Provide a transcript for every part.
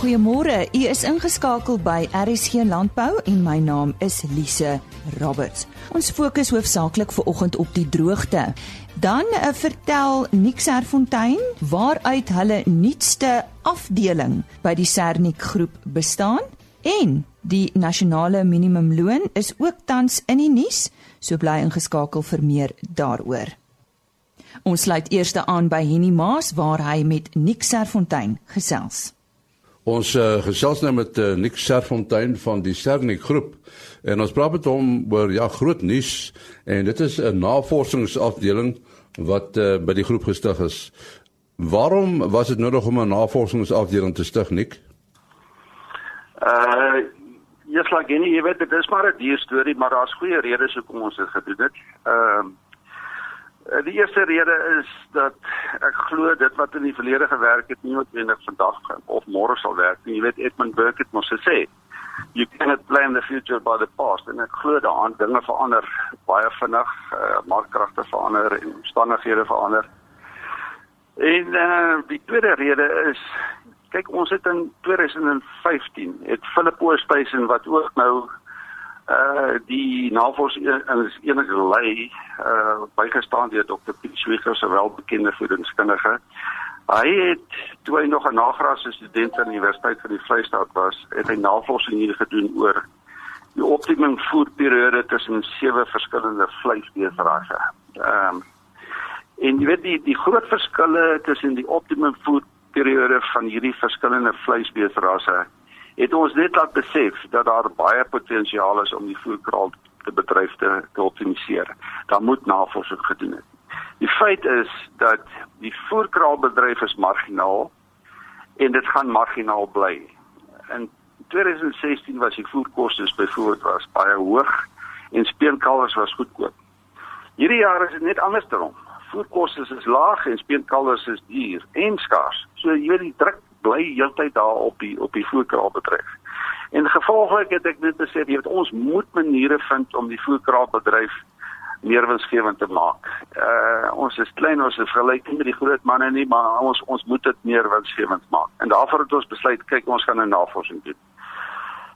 Goeiemôre. U is ingeskakel by RSG Landbou en my naam is Lise Roberts. Ons fokus hoofsaaklik ver oggend op die droogte. Dan uh, vertel Nick Serfontein waaruit hulle nuutste afdeling by die Sernik groep bestaan en die nasionale minimumloon is ook tans in die nuus, so bly ingeskakel vir meer daaroor. Ons sluit eers aan by Henny Maas waar hy met Nick Serfontein gesels. Ons uh, gesels nou met uh, Nick Serfontein van die Sernik groep en ons praat met hom oor ja groot nuus en dit is 'n navorsingsafdeling wat uh, by die groep gestig is. Waarom was dit nodig om 'n navorsingsafdeling te stig, Nick? Uh Ja, slag en jy weet dit is maar 'n duur storie, maar daar's goeie redes hoekom ons dit gedoen het. Ehm die eerste rede is dat ek glo dit wat in die verlede gewerk het nie noodwendig vandag of môre sal werk nie. Jy weet Edmund Burke het mos gesê, you cannot blame the future by the past en ek glo daaraan dinge verander baie vinnig, uh, markkragte verander en omstandighede verander. En uh, die tweede rede is kyk ons het in 2015 het Philip Oosthuizen wat ook nou uh die navorsing enige lei uh bygestaan deur Dr. Piet Sweeger se welbekende voedingskundige. Hy het toe hy nog 'n nagraadse student aan die Universiteit van die Vrystaat was, het hy navorsing hier gedoen oor die optimum voedperiode tussen sewe verskillende vleisbeesrasse. Ehm um, en jy weet die die groot verskille tussen die optimum voedperiode van hierdie verskillende vleisbeesrasse het ons net laat besef dat daar baie potensiaal is om die voerkraal te bedryf te, te optimaliseer. Daar moet navorsing gedoen word. Die feit is dat die voerkraalbedryf is marginaal en dit gaan marginaal bly. In 2016 was die voerkoste byvoorbeeld was baie hoog en speenkalvers was goedkoop. Hierdie jaar is dit net andersom. Voerkoste is laag en speenkalvers is duur en skaars. So jy weet die druk bly heeltyd daar op die op die voerkraal betref. En gevolglik het ek net gesê jy weet ons moet maniere vind om die voerkraalbedryf meer winsgewend te maak. Uh ons is klein ons is gelyk met die groot manne nie, maar ons ons moet dit meer winsgewend maak. En daarvoor het ons besluit kyk ons gaan 'n navorsing doen.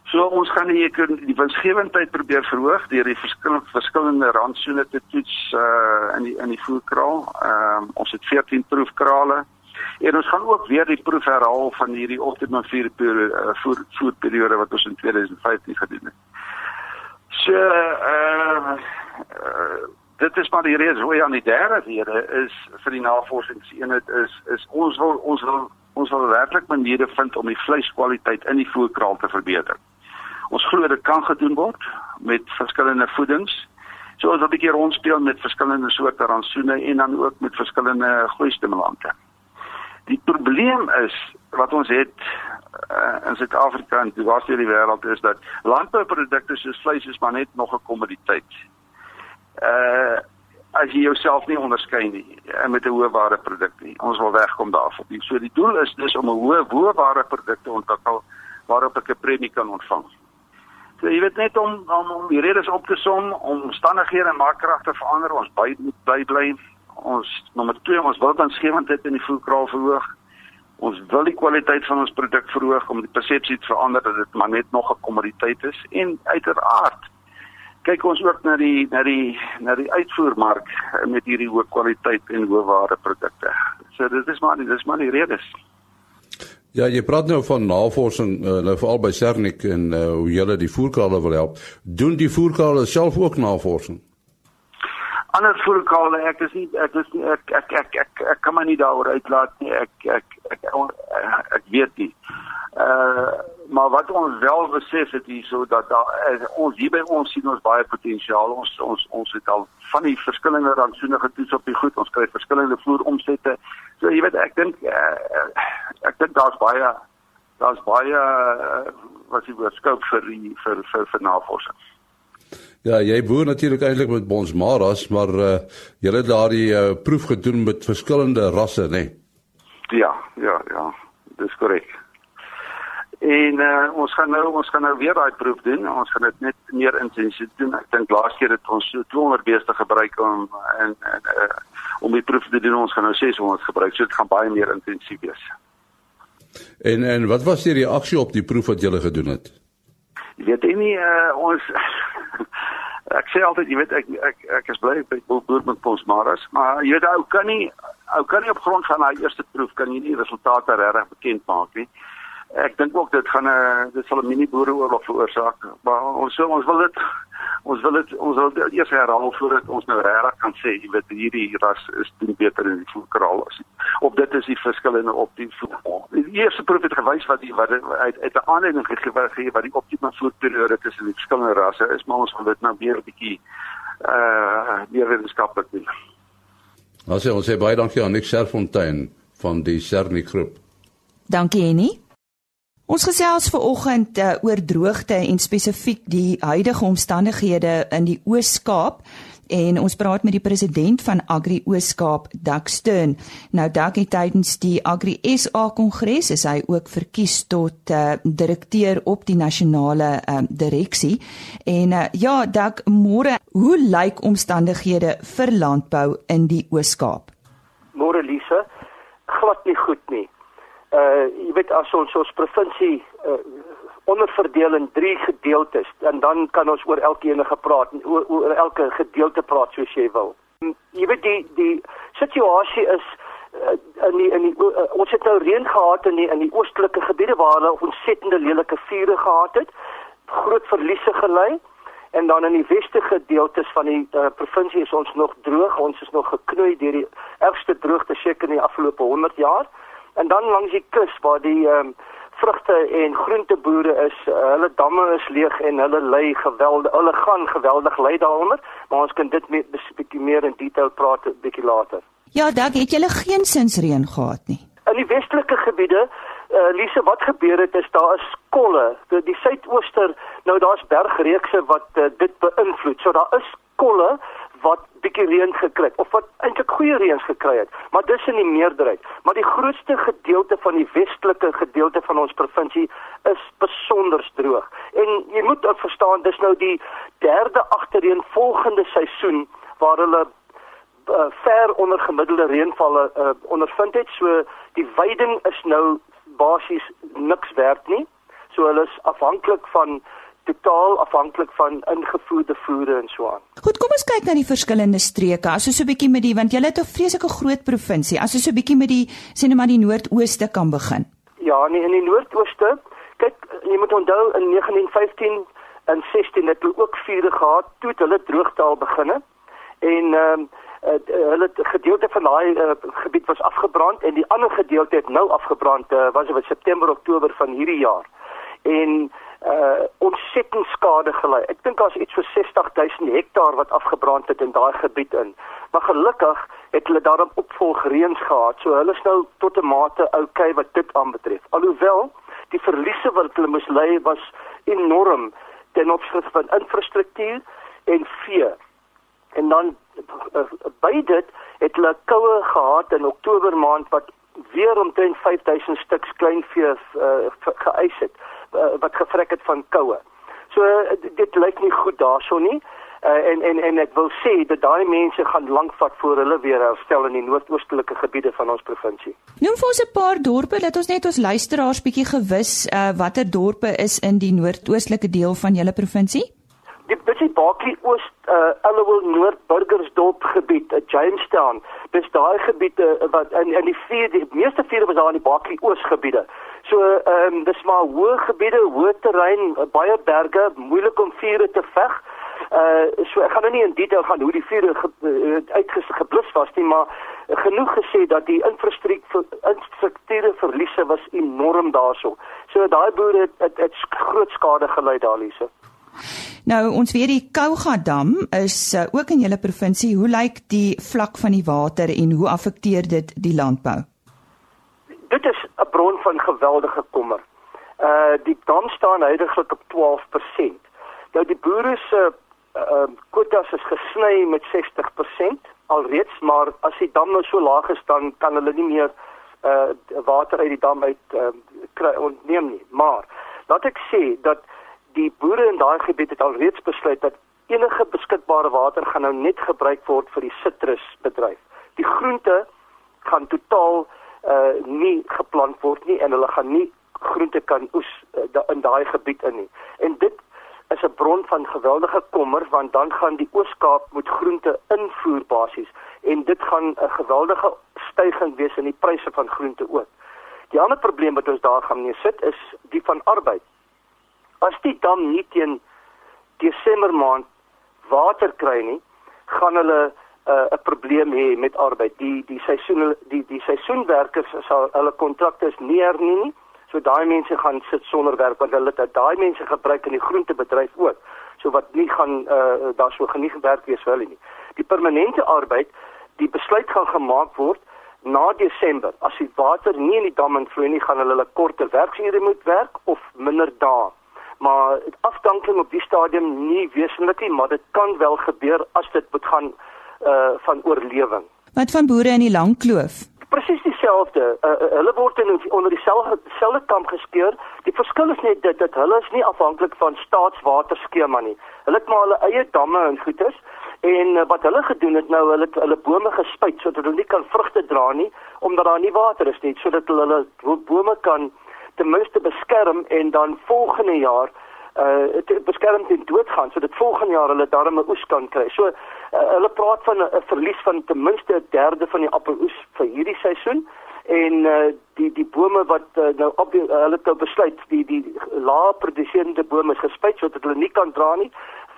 So ons gaan die die winsgewendheid probeer verhoog deur die verskillende verskillende randsoene te toets uh in die in die voerkraal. Ehm uh, ons het 14 proefkrale. En ons gaan ook weer die proef herhaal van hierdie optimum vier periode voer voerperiode wat ons in 2015 gedoen het. So uh, uh dit is maar die rede hoe aan die derde rede is vir die navorsingseenheid is is ons wil ons wil ons wil werklik maniere vind om die vleiskwaliteit in die voerkraal te verbeter. Ons glo dit kan gedoen word met verskillende voedings. So ons wil 'n bietjie rondspeel met verskillende soorte rantsoene en dan ook met verskillende groeistimulante. Die probleem is wat ons het uh, in Suid-Afrika en res van die wêreld is dat landbouprodukte soos vleis is maar net nog 'n kommoditeit. Uh as jy jouself nie onderskei nie uh, met 'n hoë waarde produk nie. Ons wil wegkom daarvan. So die doel is dus om 'n hoë hoë waarde produk te ontwikkel waarop ek 'n premie kan ontvang. So jy weet net om om, om die redes op te som, om omstandighede en maakkragte verander, ons by bly bly ons nommer 2 ons wil dan skewendheid in die voerkraal verhoog. Ons wil die kwaliteit van ons produk verhoog om die persepsie te verander dat dit maar net nog 'n kommoditeit is en uiteraard kyk ons ook na die na die na die uitvoermark met hierdie hoë kwaliteit en hoë waarde produkte. So dit is maar dit is maar die redes. Ja, jy praat nou van navorsing uh, nou veral by Sernik en uh, hoe julle die voerkrale wil help. Doen die voerkrale self ook navorsing? Ander voelkale ek is nie ek is nie ek ek ek ek, ek kan maar nie daaroor uitlaat nie. Ek ek ek ek, ek weet nie. Uh maar wat ons wel besef het hier so dat daar ons hier by ons sien ons baie potensiaal. Ons ons ons het al van die verskillende rantsoene getoets op die goed. Ons kry verskillende vloer omsette so jy weet ek dink uh, ek dink daar's baie daar's baie uh, wat jy beskryf vir die vir vir, vir navorsing Ja, jy boer natuurlik eintlik met Bonsmaras, maar uh jy het daardie uh, proef gedoen met verskillende rasse, né? Nee? Ja, ja, ja. Dis korrek. En uh ons gaan nou ons gaan nou weer daai proef doen. Ons gaan dit net meer intensief doen. Ek dink laas keer het ons so 200 beeste gebruik om en, en uh om die proef te doen. Ons gaan nou 600 gebruik. So dit gaan baie meer intensief wees. En en wat was die reaksie op die proef wat julle gedoen het? Jy weet nie uh, ons ek sê altyd jy weet ek ek ek is bly by boer met Ponsmaras, maar jy weet ou kan nie ou kan nie op grond van daai eerste proef kan jy nie resultate regtig bekend maak nie. Ek dink ook dit gaan 'n uh, dit sal 'n mini boereoorlog veroorsaak, maar ons so ons wil dit ons wil dit ons wil dit eers herhaal voordat ons nou regtig kan sê jy weet hierdie ras is doen beter in die voerkraal as of dit is die verskillende op die die eerste proef het gewys wat die wat uit uit 'n aanleiding gegee gee wat die optimale voedperiode tussen die verskillende rasse is maar ons wil dit nou weer 'n bietjie uh meer wetenskaplik doen. Ons sê ons sê baie dankie aan Nick Serfontein van die Sernik groep. Dankie Annie. Ons gesels ver oggend uh, oor droogte en spesifiek die huidige omstandighede in die Oos-Kaap en ons praat met die president van Agri Oos-Kaap, Dak Stern. Nou Dak het tydens die Agri SA Kongres is hy ook verkies tot uh, direkteur op die nasionale um, direksie. En uh, ja, Dak, môre, hoe lyk omstandighede vir landbou in die Oos-Kaap? Môre Lise, glad nie goed nie uh jy weet as ons ons provinsie uh, onderverdeel in drie gedeeltes en dan kan ons oor elkeen gepraat oor, oor elke gedeelte praat soos jy wil. Jy weet die die situasie is uh, in die in die uh, ons het nou reën gehad in die in die oostelike gebiede waar hulle ontsettende lelike vure gehad het, groot verliese gelei en dan in die weste gedeeltes van die uh, provinsie is ons nog droog, ons is nog geknoei deur die ergste droogte seker in die afgelope 100 jaar. En dan langs die kus waar die um, vrugte en groenteboere is, uh, hulle damme is leeg en hulle lê geweldig, hulle gaan geweldig ly daaronder, maar ons kan dit met bietjie meer in detail praat bietjie later. Ja, dalk het julle geen sinsreën gehad nie. In die westelike gebiede Uh, Lise, wat gebeur het is daar is kolle. Die, die suidooster, nou daar's bergreekse wat uh, dit beïnvloed. So daar is kolle wat bietjie reën gekry het of wat eintlik goeie reën gekry het, maar dis in die meerderheid. Maar die grootste gedeelte van die westelike gedeelte van ons provinsie is besonder droog. En jy moet verstaan dis nou die derde agtereenvolgende seisoen waar hulle uh, ver onder gemiddelde reënvalle uh, ondervind het. So die veiding is nou basies niks werd nie. So hulle is afhanklik van totaal afhanklik van ingevoerde voere en so aan. Goed, kom ons kyk na die verskillende streke. As ons so 'n bietjie met die want julle het 'n vreeslike groot provinsie. As ons so 'n bietjie met die sê net maar die noordooste kan begin. Ja, nee, in die noordooste, kyk, jy moet onthou in 1915 en 16 het hulle ook vure gehad toe hulle droogte al beginne. En ehm um, hulle gedeelte van daai uh, gebied was afgebrand en die ander gedeelte het nou afgebrand uh, was dit September Oktober van hierdie jaar. En uh ontsettend skade gelei. Ek dink daar's iets vir 60000 hektaar wat afgebrand het in daai gebied in. Maar gelukkig het hulle daarop opvolg reëns gehad. So hulle is nou tot 'n mate okay wat dit aanbetref. Alhoewel die verliese wat hulle moes ly was enorm ten opsigte van infrastruktuur en vee. En dan uh, by dit het hulle koue gehad in Oktober maand wat weer omtrent 5000 stuks kleinvee uh, geëis het uh, wat gevrek het van koue. So dit, dit lyk nie goed daarso nie. Uh, en en en ek wil sê dat daai mense gaan lank vat voor hulle weer herstel in die noordoostelike gebiede van ons provinsie. Noem vir ons 'n paar dorpe dat ons net ons luisteraars bietjie gewis uh, watter dorpe is in die noordoostelike deel van julle provinsie? Die Bitsy Barkley Oost uh Allowil Noord Burgersdorp gebied, uh, Jamestown. Dis daai gebiede uh, wat in in die vier die meeste vier was daar in die Barkley Oost gebiede. So ehm um, dis maar hoë gebiede, hoë terrein, baie berge, moeilik om vure te veg. Uh so ek gaan nou nie in detail gaan hoe die vure ge, uh, uitgeblus was nie, maar genoeg gesê dat die infrastruktuur infrastrukture verliese was enorm daarso. So daai boere het, het, het groot skade gely daar hierse. Nou ons weet die Kouga dam is uh, ook in julle provinsie. Hoe lyk die vlak van die water en hoe affekteer dit die landbou? Dit is 'n bron van geweldige kommer. Uh die dam staan heidaglik op 12%. Nou die boere se uh um, kwotas is gesny met 60% alreeds, maar as die dam nou so laag is dan kan hulle nie meer uh water uit die dam uit uh, kry ontneem nie. Maar laat ek sê dat die boere in daai gebied het alreeds besluit dat enige beskikbare water gaan nou net gebruik word vir die sitrusbedryf. Die groente gaan totaal uh nie geplant word nie en hulle gaan nie groente kan oes uh, in daai gebied in nie. En dit is 'n bron van geweldige kommer want dan gaan die Oos-Kaap moet groente invoer basies en dit gaan 'n geweldige stygings wees in die pryse van groente ook. Die ander probleem wat ons daar gaan mee sit is die van arbeid. As die dam nie teen Desember maand water kry nie, gaan hulle uh, 'n probleem hê met arbeid. Die die seisoen die die seisoenwerkers sal hulle kontrakte is nie hernie nie. So daai mense gaan sit sonder werk want hulle het daai mense gebruik in die groentebedryf ook. So wat nie gaan uh, daar so genie gewerk wees vir hulle nie. Die permanente arbeid, die besluit gaan gemaak word na Desember. As die water nie in die dam invloei nie, gaan hulle 'n korter werksure moet werk of minder dae maar afdanking op die stadium nie wesentlik nie, maar dit kan wel gebeur as dit moet gaan uh van oorlewing. Wat van boere in die Lang Kloof? Presies dieselfde. Uh, uh, hulle word in onder dieselfde selfde kamp geskeur. Die verskil is net dit dat hulle is nie afhanklik van staatswaterskema nie. Hulle het maar hulle eie damme en goeters en uh, wat hulle gedoen het nou, hulle het hulle bome gespuit sodat hulle nie kan vrugte dra nie omdat daar nie water is nie, sodat hulle hulle bome kan ten minste beskerm en dan volgende jaar uh beskerm teen doodgaan sodat volgende jaar hulle darme oes kan kry. So uh, hulle praat van 'n verlies van ten minste 'n derde van die appeloes vir hierdie seisoen en uh die die bome wat uh, nou op uh, hulle het nou besluit die die lae produserende bome is gespuit sodat hulle nie kan dra nie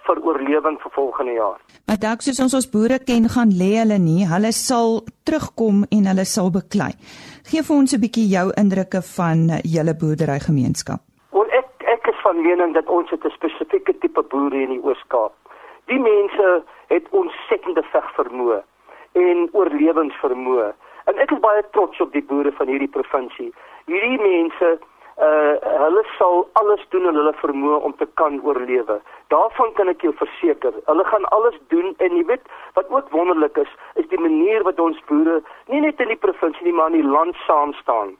vir oorlewing vir volgende jaar. Maar dalk soos ons ons boere ken gaan lê hulle nie, hulle sal terugkom en hulle sal beklei. Geef vir ons 'n bietjie jou indrukke van julle boerderygemeenskap. Want ek ek is van mening dat ons 'n spesifieke tipe boere in die Oos-Kaap. Die mense het ontsettende vegvermoë en oorlewingsvermoë. En ek is baie trots op die boere van hierdie provinsie. Hierdie mense uh hulle sal alles doen in hulle vermoë om te kan oorlewe. Daarvan kan ek jou verseker. Hulle gaan alles doen en jy weet wat ook wonderlik is, is die manier wat ons boere nie net in die provinsie nie, maar in die land saam staan.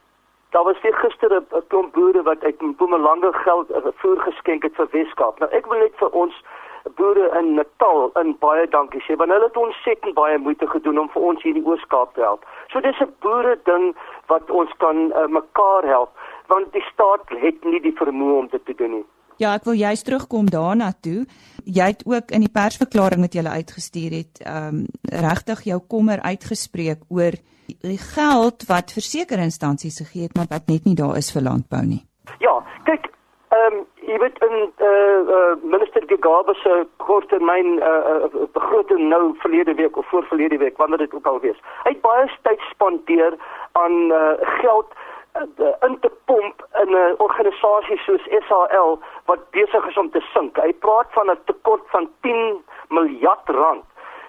Daar was weer gister 'n klomp boere wat uit Mpumalanga geld uh, voer geskenk het vir Weskaap. Nou ek wil net vir ons boere in Natal in baie dankie sê want hulle het ons sekere baie moeite gedoen om vir ons hier in die Oos-Kaap te help. So dis 'n boere ding wat ons kan uh, mekaar help want die staat het nie die vermoë om dit te doen nie. Ja, ek wil juist terugkom daarna toe. Jy het ook in die persverklaring wat jy uitgestuur het, ehm um, regtig jou kommer uitgespreek oor die geld wat versekerinstansies gegee het, maar wat net nie daar is vir landbou nie. Ja, kyk, ehm um, jy weet in eh uh, uh, minister Gigaba se korttermyn eh uh, begroting nou verlede week of voor verlede week, wanneer dit ook al wees. Hy het baie tyd spandeer aan eh uh, geld uh, in te pomp in 'n organisasie soos SAL wat besig is om te sink. Hy praat van 'n tekort van 10 miljard rand.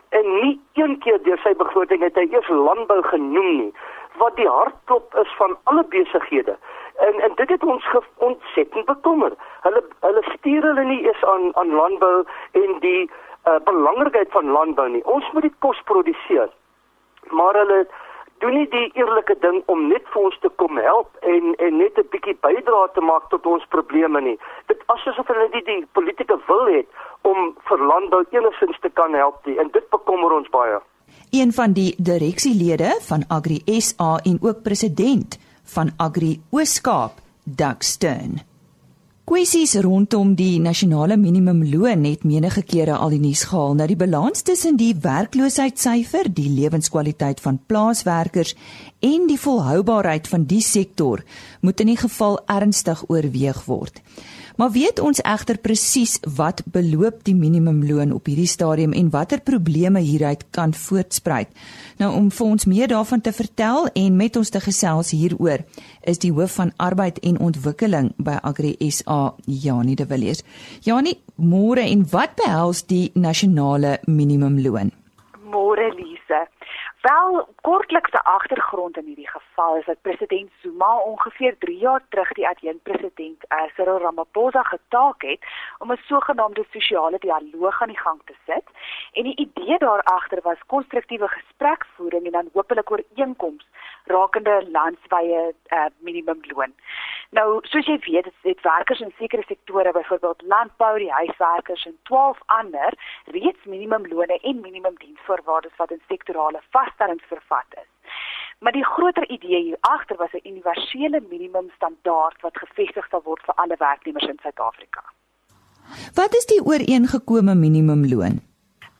En nie een keer deur sy begroting het hy eers landbou genoem nie, wat die hartklop is van alle besighede. En en dit het ons ontsettend bekommer. Hulle hulle stuur hulle nie eens aan aan landbou en die uh, belangrikheid van landbou nie. Ons moet dit kos produseer. Maar hulle doen nie die eerlike ding om net vir ons te kom help en en net 'n bietjie bydra te maak tot ons probleme nie. Dit asof hulle nie die politieke wil het om vir landbou enigsins te kan help nie en dit bekommer ons baie. Een van die direksielede van Agri SA en ook president van Agri Ooskaap, Doug Stern. Kwessies rondom die nasionale minimumloon het menige kere al die nuus gehaal na die balans tussen die werkloosheidssyfer, die lewenskwaliteit van plaaswerkers en die volhoubaarheid van die sektor moet in die geval ernstig oorweeg word. Maar weet ons egter presies wat beloop die minimumloon op hierdie stadium en watter probleme hieruit kan voortspruit? Nou om vir ons meer daarvan te vertel en met ons te gesels hieroor is die hoof van arbeid en ontwikkeling by Agri SA, Janie de Villiers. Janie, môre en wat behels die nasionale minimumloon? Môre Lise. Wel, kortlikse agtergrond in hierdie geval is dat president Zuma ongeveer 3 jaar terug die adjunkpresident uh, Cyril Ramaphosa getaak het om 'n sogenaamde sosiale dialoog aan die gang te sit. En die idee daar agter was konstruktiewe gesprekvoering en dan hopelik ooreenkomste rakende landswye uh, minimumloon. Nou, soos jy weet, het, het werkers in sekere sektore, byvoorbeeld landbou, die huiswerkers en 12 ander, reeds minimumlone en minimumdiensvoorwaardes wat in sektorale vaststellings vervat is. Maar die groter idee hier agter was 'n universele minimumstandaard wat gevestig sal word vir alle werknemers in Suid-Afrika. Wat is die ooreengekome minimumloon?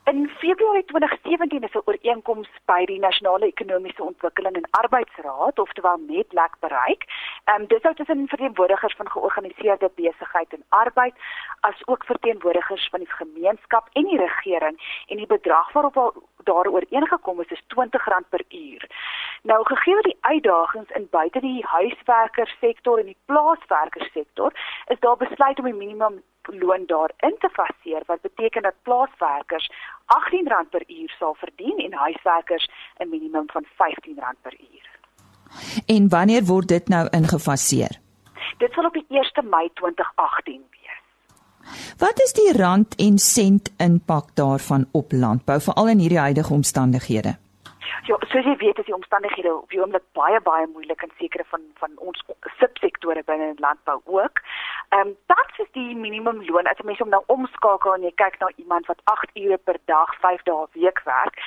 In Februarie 2017 is 'n ooreenkoms by die Nasionale Ekonomiese Ontwikkeling en Arbeidsraad, oftewel NEDLAC bereik. Ehm um, dit sou tussen verteenwoordigers van georganiseerde besigheid en arbeid as ook verteenwoordigers van die gemeenskap en die regering en die bedrag waarop al daaroor ooreengekom is is R20 per uur. Nou gegee die uitdagings in buite die huiswerkersektor en die plaaswerkersektor, is daar besluit om die minimum loon daarin te faseer wat beteken dat plaaswerkers R18 per uur sal verdien en huiswerkers 'n minimum van R15 per uur. En wanneer word dit nou ingefaseer? Dit sal op die 1 Mei 2018 wees. Wat is die rand en sent impak daarvan op landbou veral in hierdie huidige omstandighede? Ja, soos jy weet is die omstandighede op die oomblik baie baie moeilik in sekere van van ons subsektore binne landbou ook. Ehm um, tans is die minimumloon as jy mens hom nou omskakel en jy kyk na iemand wat 8 ure per dag, 5 dae 'n week werk,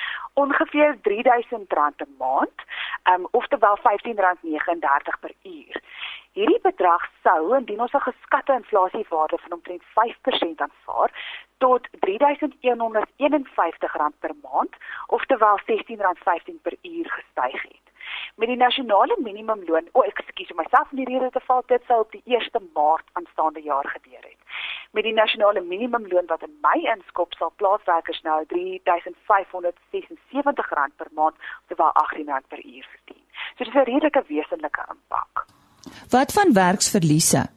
ongeveer R3000 'n maand, ehm um, oftewel R15.39 per uur. Hierdie bedrag sou indien ons 'n geskatte inflasiewaarde van omtrent 5% aanvaar tot R3151 per maand, oftewel R16.15 per uur gestyg het met die nasionale minimumloon, o, oh, ekskuus, myself in die rede te val, dit sou op die 1 Maart aanstaande jaar gebeur het. Met die nasionale minimumloon wat in Mei inskop, sal plaaswerkers nou R3576 per maand, terwyl R18 per uur verdien. So dis 'n redelike wesenlike impak. Wat van werksverliese?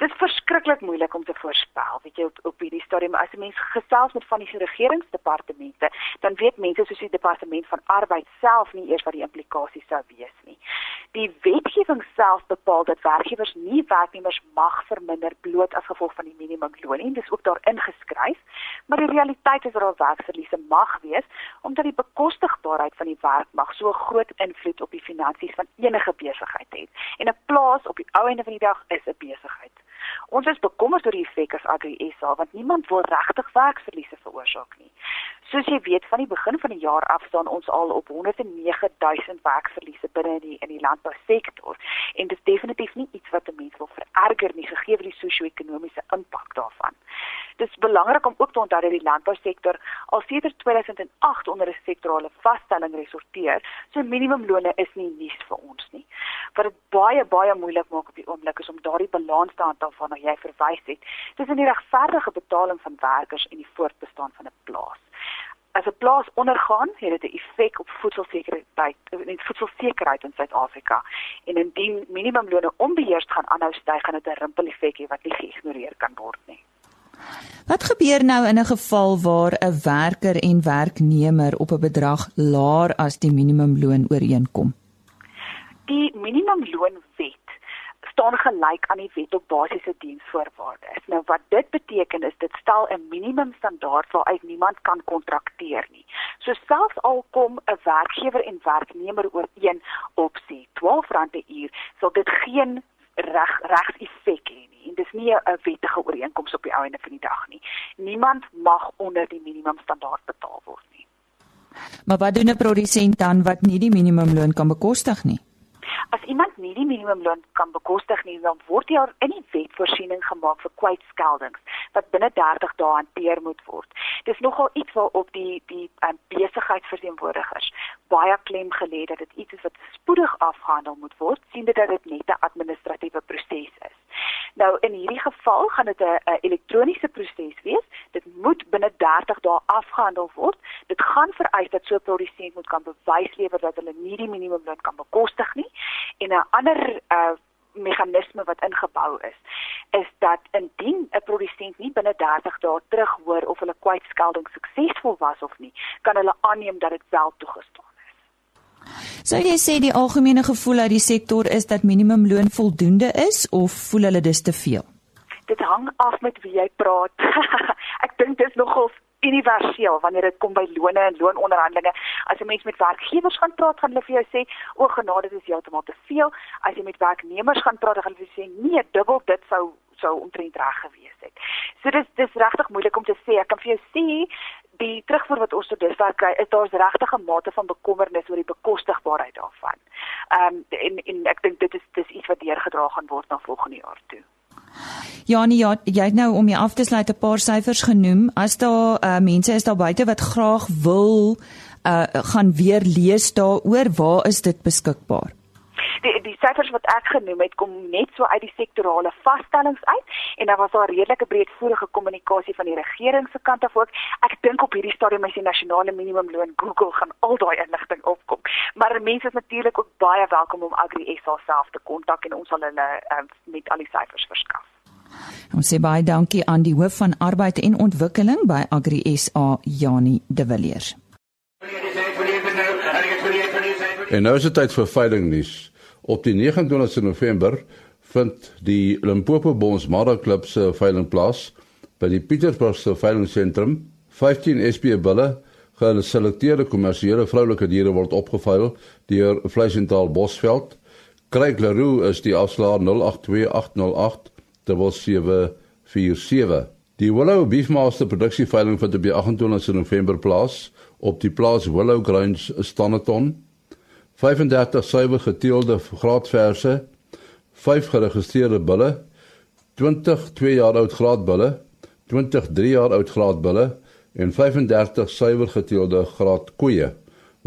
Dit is verskriklik moeilik om te voorspel. Weet jy op, op hierdie stadium as 'n mens gesels met van die regeringsdepartemente, dan weet mense soos die departement van arbeid self nie eers wat die implikasies sou wees nie. Die wetgewing self bepaal dat werkgewers nie werknemers mag verminder bloot as gevolg van die minimumloon nie. Dis ook daar ingeskryf, maar die realiteit is dat daar werksverliese mag wees omdat die bekostigbaarheid van die werk mag so groot invloed op die finansies van enige besigheid het. En 'n plaas op die ou einde van die dag is 'n besigheid. Ons is bekommerd oor die effek as Agri SA want niemand wil regtig werksverliese veroorsaak nie. Soos jy weet, van die begin van die jaar af staan ons al op 109000 werksverliese binne in die in die landbousektor en dit is definitief nie iets wat 'n mens wil vererger nie gegee die sosio-ekonomiese impak daarvan. Dit is belangrik om ook te onthou dat die landbousektor al sedert 2008 onder 'n sektorale vaststelling resorteer, so minimumlone is nie nuus vir ons nie. Wat dit baie baie moeilik maak op die oomblik is om daardie balans te handhaaf waarna jy verwys het tussen die regverdige betaling van werkers en die voortbestaan van 'n plaas. As 'n plaas ondergaan, het dit 'n effek op voedselsekerheid, en voedselsekerheid in Suid-Afrika. En indien minimumlone onbeheerst gaan aanhou styg, gaan dit 'n rimpel-effek hê wat nie geïgnoreer kan word nie. Wat gebeur nou in 'n geval waar 'n werker en werknemer op 'n bedrag laer as die minimumloon ooreenkom? Die minimumloonwet staan gelyk aan die wet op basiese diensvoorwaardes. Nou wat dit beteken is dit stel 'n minimum standaard waaruit niemand kan kontrakteer nie. So selfs al kom 'n werkgewer en werknemer ooreen op sê R12 'n uur, sal dit geen reg regseffek hê nie. En dis nie 'n wettige ooreenkoms op die einde van die dag nie. Niemand mag onder die minimum standaard betaal word nie. Maar wat doen 'n produsent dan wat nie die minimumloon kan bekostig nie? As iemand nie die minimumloon kan bekostig nie, dan word daar in die wet voorsiening gemaak vir kwytskeldings wat binne 30 dae hanteer moet word. Dis nogal iets waarop die die um, besigheidsverteenwoordigers baie klem gelê dat dit iets is wat spoedig afgehandel moet word, sien dit dat dit net 'n administratiewe proses is. Nou in hierdie geval gaan dit 'n elektroniese proses wees. Dit moet binne 30 dae afgehandel word. Dit gaan vereis dat so 'n produsent moet kan bewys lewer dat hulle nie die minimumloon kan bekostig nie. En 'n ander uh meganisme wat ingebou is is dat indien 'n produsent nie binne 30 dae terughoor of hulle kwytskelding suksesvol was of nie, kan hulle aanneem dat dit wel toegestaan Sou jy sê die algemene gevoel uit die sektor is dat minimumloon voldoende is of voel hulle dis te veel? Dit hang af met wie jy praat. ek dink dit is nogal universeel wanneer dit kom by lone en loononderhandelinge. As jy mens met werkgewers gaan praat, gaan hulle vir jou sê, "O genade, dit is heeltemal te veel." As jy met werknemers gaan praat, gaan hulle sê, "Nee, dubbel dit sou sou omtrent reg gewees het." So dis dis regtig moeilik om te sê. Ek kan vir jou sê die terugvoer wat ons tot dusver kry, is daar's regtig 'n mate van bekommernis oor die bekostigbaarheid daarvan. Ehm um, en en ek dink dit is dis iets wat deurgedra gaan word na volgende jaar toe. Janie, ja, jy het nou om jy af te sluit 'n paar syfers genoem. As daar uh, mense is daar buite wat graag wil uh, gaan weer lees daaroor, waar is dit beskikbaar? Die die syfers wat ek genoem het kom net so uit die sektorale vaststellings uit en daar was daar redelike breedvoerige kommunikasie van die regering se kant af ook. Ek dink op hierdie stadium is die nasionale minimumloon Google gaan al daai inligting opkom. Maar mense is natuurlik ook baie welkom om Agri SA self te kontak en ons sal hulle uh, met al die syfers verskaf. Ons sê baie dankie aan die hoof van arbeid en ontwikkeling by Agri SA Jani De Villiers. En nou is dit tyd vir veiling nuus. Op die 29 November vind die Limpopo Bons Mara Klub se veiling plaas by die Pietersburgse veilingsentrum. 15 SP bulle, geselekteerde kommersiële vroulike diere word opgeveil deur Vleisental Bosveld. Craig Leroux is die afslaer 082808 7747. Die Willow Beefmaster produksieveiling vind op die 28 November plaas op die plaas Willow Grange Standerton. 35 suiwer geteelde graadverse, 5 geregistreerde bulle, 20 2 jaar oud graadbulle, 20 3 jaar oud graadbulle en 35 suiwer geteelde graadkoeie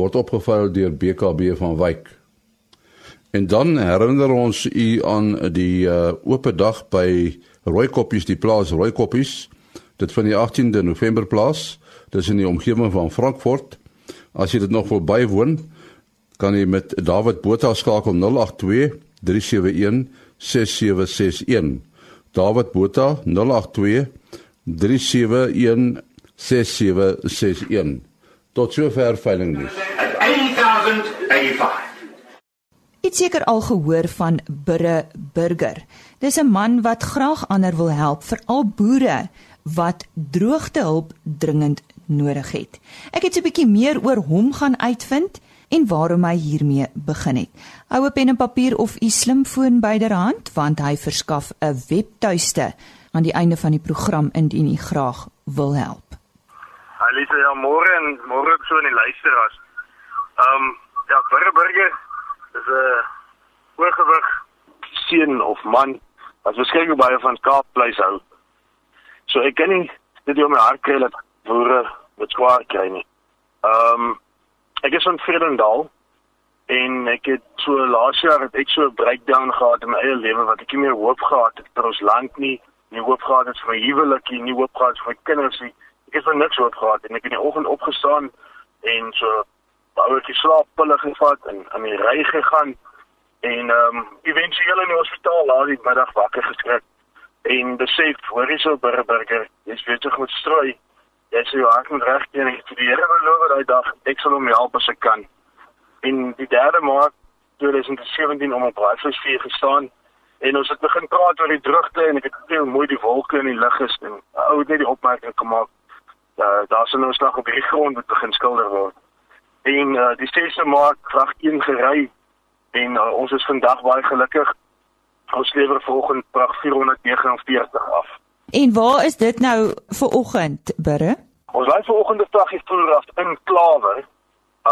word opgevuil deur BKB van Wyk. En dan herinner ons u aan die uh, oop dag by Rooikoppies die plaas Rooikoppies. Dit van die 18de November plaas. Dis in die omgewing van Frankfurt. As jy dit nog wil bywoon, kan jy met David Botha skakel 082 371 6761. David Botha 082 371 6761. Tot sover veiling nuus. 1085. Ek seker al gehoor van Burre Burger. Dis 'n man wat graag ander wil help, veral boere wat droogtehulp dringend nodig het. Ek het 'n bietjie meer oor hom gaan uitvind en waarom hy hiermee begin het. Hou 'n pen en papier of u slimfoon byderhand want hy verskaf 'n webtuiste aan die einde van die program indien u graag wil help. Alisa ja môre en môre ook so in die luisteraars. Ehm um, ja Burger is 'n oorgewig seun of man wat beskryf baie van Kaapvleis hou. So ek kan nie dit in my hart kry dat boere met swaar kry nie. Ehm um, Ek is van Vredendal en ek het so laas jaar het ek so 'n breakdown gehad in my eie lewe wat ek nie meer hoop gehad het vir ons land nie, nie hoop gehad het vir my huwelikie, nie hoop gehad vir my kinders nie. Ek het van niks hoop gehad en ek het in die oggend opgestaan en so ek slaappille gevat en aan die ry gegaan en ehm um, éventueel in die hospitaal laat die middag wakker geskrik en besef hoor jy so burger jy's besig met strooi jy sê jy hart moet reg teen en vir die Here beloof daai dag ek sal hom help as ek kan. In die 3de Maart 2017 om op Braaivleisvuur gestaan en ons het begin praat oor die droogte en ek het gesien hoe mooi die wolke in die lug is en ou het net die opmerking gemaak dat daar sou nou slag op hierdie grond moet begin skilder word. En uh, die 6de Maart krag 1 gery en uh, ons is vandag baie gelukkig. Ons lewer volgende prag 449 af. En waar is dit nou vir oggend, Burre? Ons lê vir oggend op die voerraf in Klawer.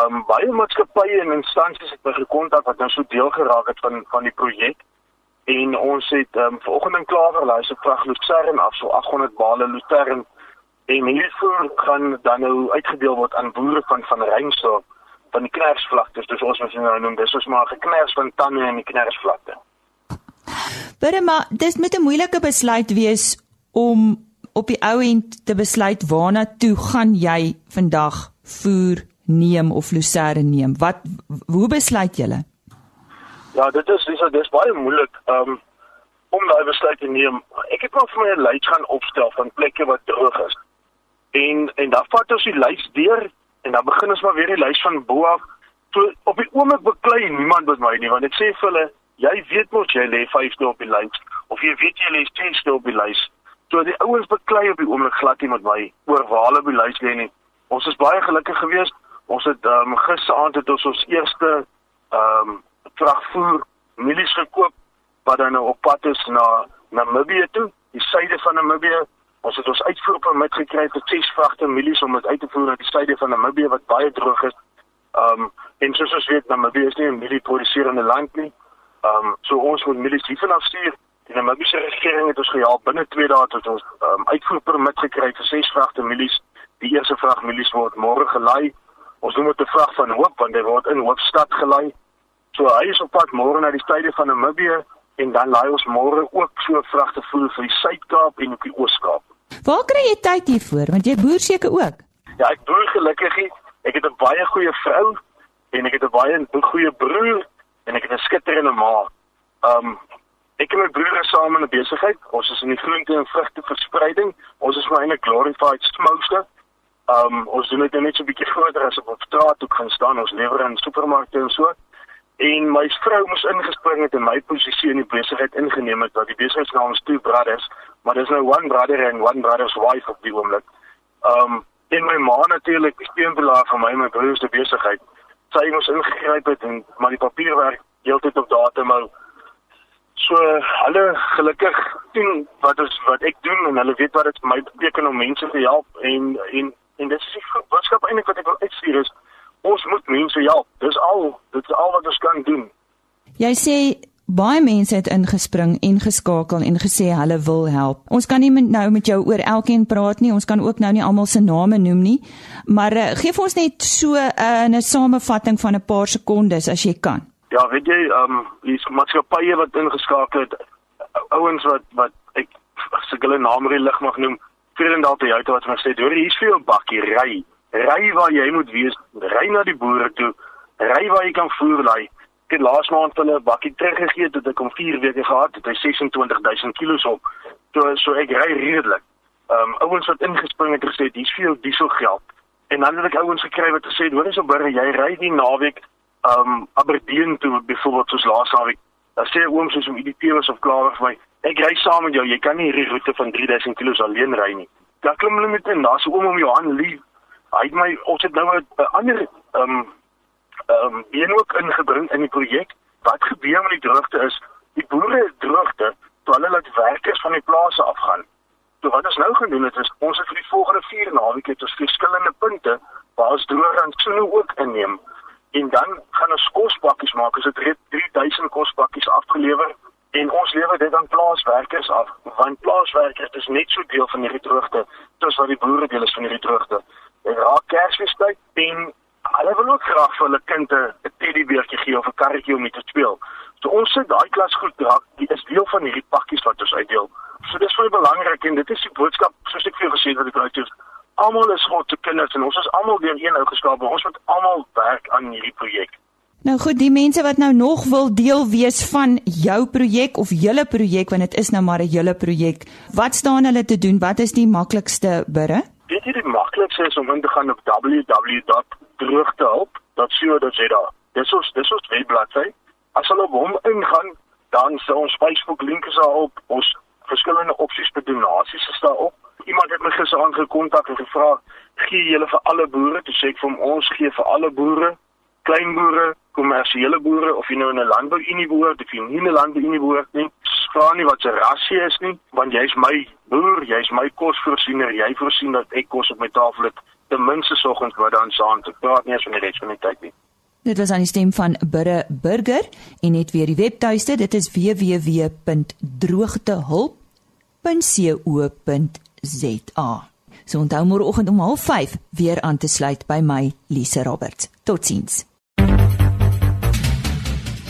Um baie maatskappye en instansies het my gekontak wat nou so deel geraak het van van die projek. En ons het um vir oggend in Klawer lê so vrag Lucerne af so 800 bale Lucerne. En hiervoor gaan dan nou uitgedeel word aan boere van van Reinsdorp van die knersvlaktes. Dus ons moet nou noem dis ons maar gekners van tande in die knersvlakte. Burma, dis met 'n moeilike besluit wees om op die ou end te besluit waarna toe gaan jy vandag voer neem of lucerne neem? Wat hoe besluit julle? Ja, dit is dis dis baie moeilik um, om daai besluit te neem. Ek het maar vir my 'n lys gaan opstel van plekke wat droog is. En en dan vat ons die lys deur en dan begin ons maar weer die lys van bo af. So op die oomblik beklei niemand met my nie want ek sê vir hulle, jy weet mos jy lê 5 op die lys of jy weet jy lê 10 op die lys. So die ouens beklei op die oomblik glad nie met my oor waar hulle by lys lê nie. Ons is baie gelukkig geweest. Ons het um, gisteraand het ons ons eerste ehm um, vragvoer mielies gekoop wat dan nou op pad is na Namibië toe, die suide van Namibië Ons het ons uitvoerpermit gekry vir 6 vragte mielies om dit uit te voer na die suide van Namibië wat baie droog is. Ehm um, en soos ons weet, Namibië is nie 'n mielieproduserende land nie. Ehm um, so ons moet mielies hiervan af stuur. Die Namibiese regering het ons gehelp binne 2 dae tot ons ehm um, uitvoerpermit gekry vir 6 vragte mielies. Die eerste vrag mielies word môre gelei. Ons doen dit 'n vrag van hoop want hy word in Hoofstad gelei. So hy is op pad môre na die suide van Namibië en dan laai ons môre ook so vragte voer vir die Suid-Kaap en op die Oos-Kaap. Waar kry jy tyd hiervoor? Want jy boer seker ook. Ja, ek boer gelukkig. Ek het 'n baie goeie vrou en ek het 'n baie goeie broer en ek het 'n skitterende ma. Um ek en my broer is saam in 'n besigheid. Ons is in die groente en vrugte verspreiding. Ons is maar 'n glorified smoker. Um ons doen dit net so 'n bietjie groter as op op straat toe gaan staan. Ons lewer in supermarkte en so en my vrou moes ingespring het en my posisie in die besigheid ingeneem het wat die besigheidsnaam is Two Brothers maar dis nou One Brother and One Brother's Wife op die oomblik. Um en my ma natuurlik die steunpilaar van my en my broer se besigheid. Sy moes ingegryp het en maar die papierwerk heeltyd op datum hou. So hulle gelukkig doen wat ons wat ek doen en hulle weet wat dit vir my beteken om mense te help en en en dit is die boodskap eintlik wat ek wil uitstuur is ons moet mense help. Dis al, dit is al wat ons kan doen. Jy sê baie mense het ingespring en geskakel en gesê hulle wil help. Ons kan nie nou met jou oor elkeen praat nie. Ons kan ook nou nie almal se name noem nie. Maar uh, gee vir ons net so eh, 'n uh, samevatting van 'n paar sekondes as jy kan. Ja, weet jy, ehm um, hier's maatskappye wat ingeskakel het. Ouens wat wat ek as ek hulle name in lig mag noem, Vredendal Toyota wat gesê het, "Hoor, hier's vir jou bakkie ry." ry waar jy moet wees, ry na die boere toe, ry waar jy kan voer lei. Ek het laas maand hulle 'n bakkie teruggegee tot ek om 4 weke gehad het, hy 26000 kg op. So so ek ry redelik. Ehm um, ouens wat ingespring het gesê dis veel diesel geld. En dan het ek ouens gekry wat gesê hoor eens op burger jy ry die naweek um, Aberdeen toe byvoorbeeld soos laas naweek. Dan sê oom soos om IDP was of klaar vir my. Ek ry saam met jou. Jy kan nie hierdie roete van 3000 kg alleen ry nie. Dan klim hulle met 'n daar's 'n oom om Johan Lee hy het my ons het nou 'n ander ehm um, ehm um, een ook ingebring in die projek. Wat gebeur met die droogte is, die boere droogte, toe hulle laat werkers van die plase afgaan. So wat ons nou gedoen het is ons het vir die volgende 4 naweke het ons verskillende punte waar ons droër aan Tsuno ook inneem. En dan gaan ons kospakkies maak. Ons het 3000 kospakkies afgelewer en ons lewer dit aan plaaswerkers af want plaaswerkers is net so deel van hierdie droogte soos wat die boere deel is van hierdie droogte. En raak Kersfeestyd en hulle wil ook graag vir hulle kind 'n teddybeertjie gee of 'n karretjie om mee te speel. So ons sit daai klas goed draak, dit is deel van hierdie pakkies wat ons uitdeel. So dis baie belangrik en dit is die boodskap soos ek vir jou gesê het wat ek uit het. Almal is God se kinders en ons is almal deur een ou geskaap. Ons moet almal werk aan hierdie projek. Nou goed, die mense wat nou nog wil deel wees van jou projek of julle projek want dit is nou maar 'n julle projek. Wat staan hulle te doen? Wat is die maklikste bure? Weet jy die maklikste is om in te gaan op www.droogtehulp.co.za. Dis ons dis ons webbladsy. As hulle op hom ingaan, dan sal ons Facebook link is daar op. Ons verskillende opsies vir donasies is daar op. Iemand het my gister aangekontak en gevra, "Gee julle vir alle boere?" Toe sê ek vir hom, "Ons gee vir alle boere, klein boere, kommersiële boere of jy nou in 'n landbouunie behoort of jy nie in 'n landbouunie behoort nie." vra nie wat se ras jy is nie, want jy's my boer, jy's my kosvoorsiener, jy voorsien dat ek kos op my tafel het ten minste soggens wat dan saam te praat nie as van die res van die tyd nie. Dit was aan die stem van Burre Burger en net weer die webtuiste, dit is www.droogtehulp.co.za. So onthou môreoggend om 05:30 weer aan te sluit by my Lise Roberts. Totsiens.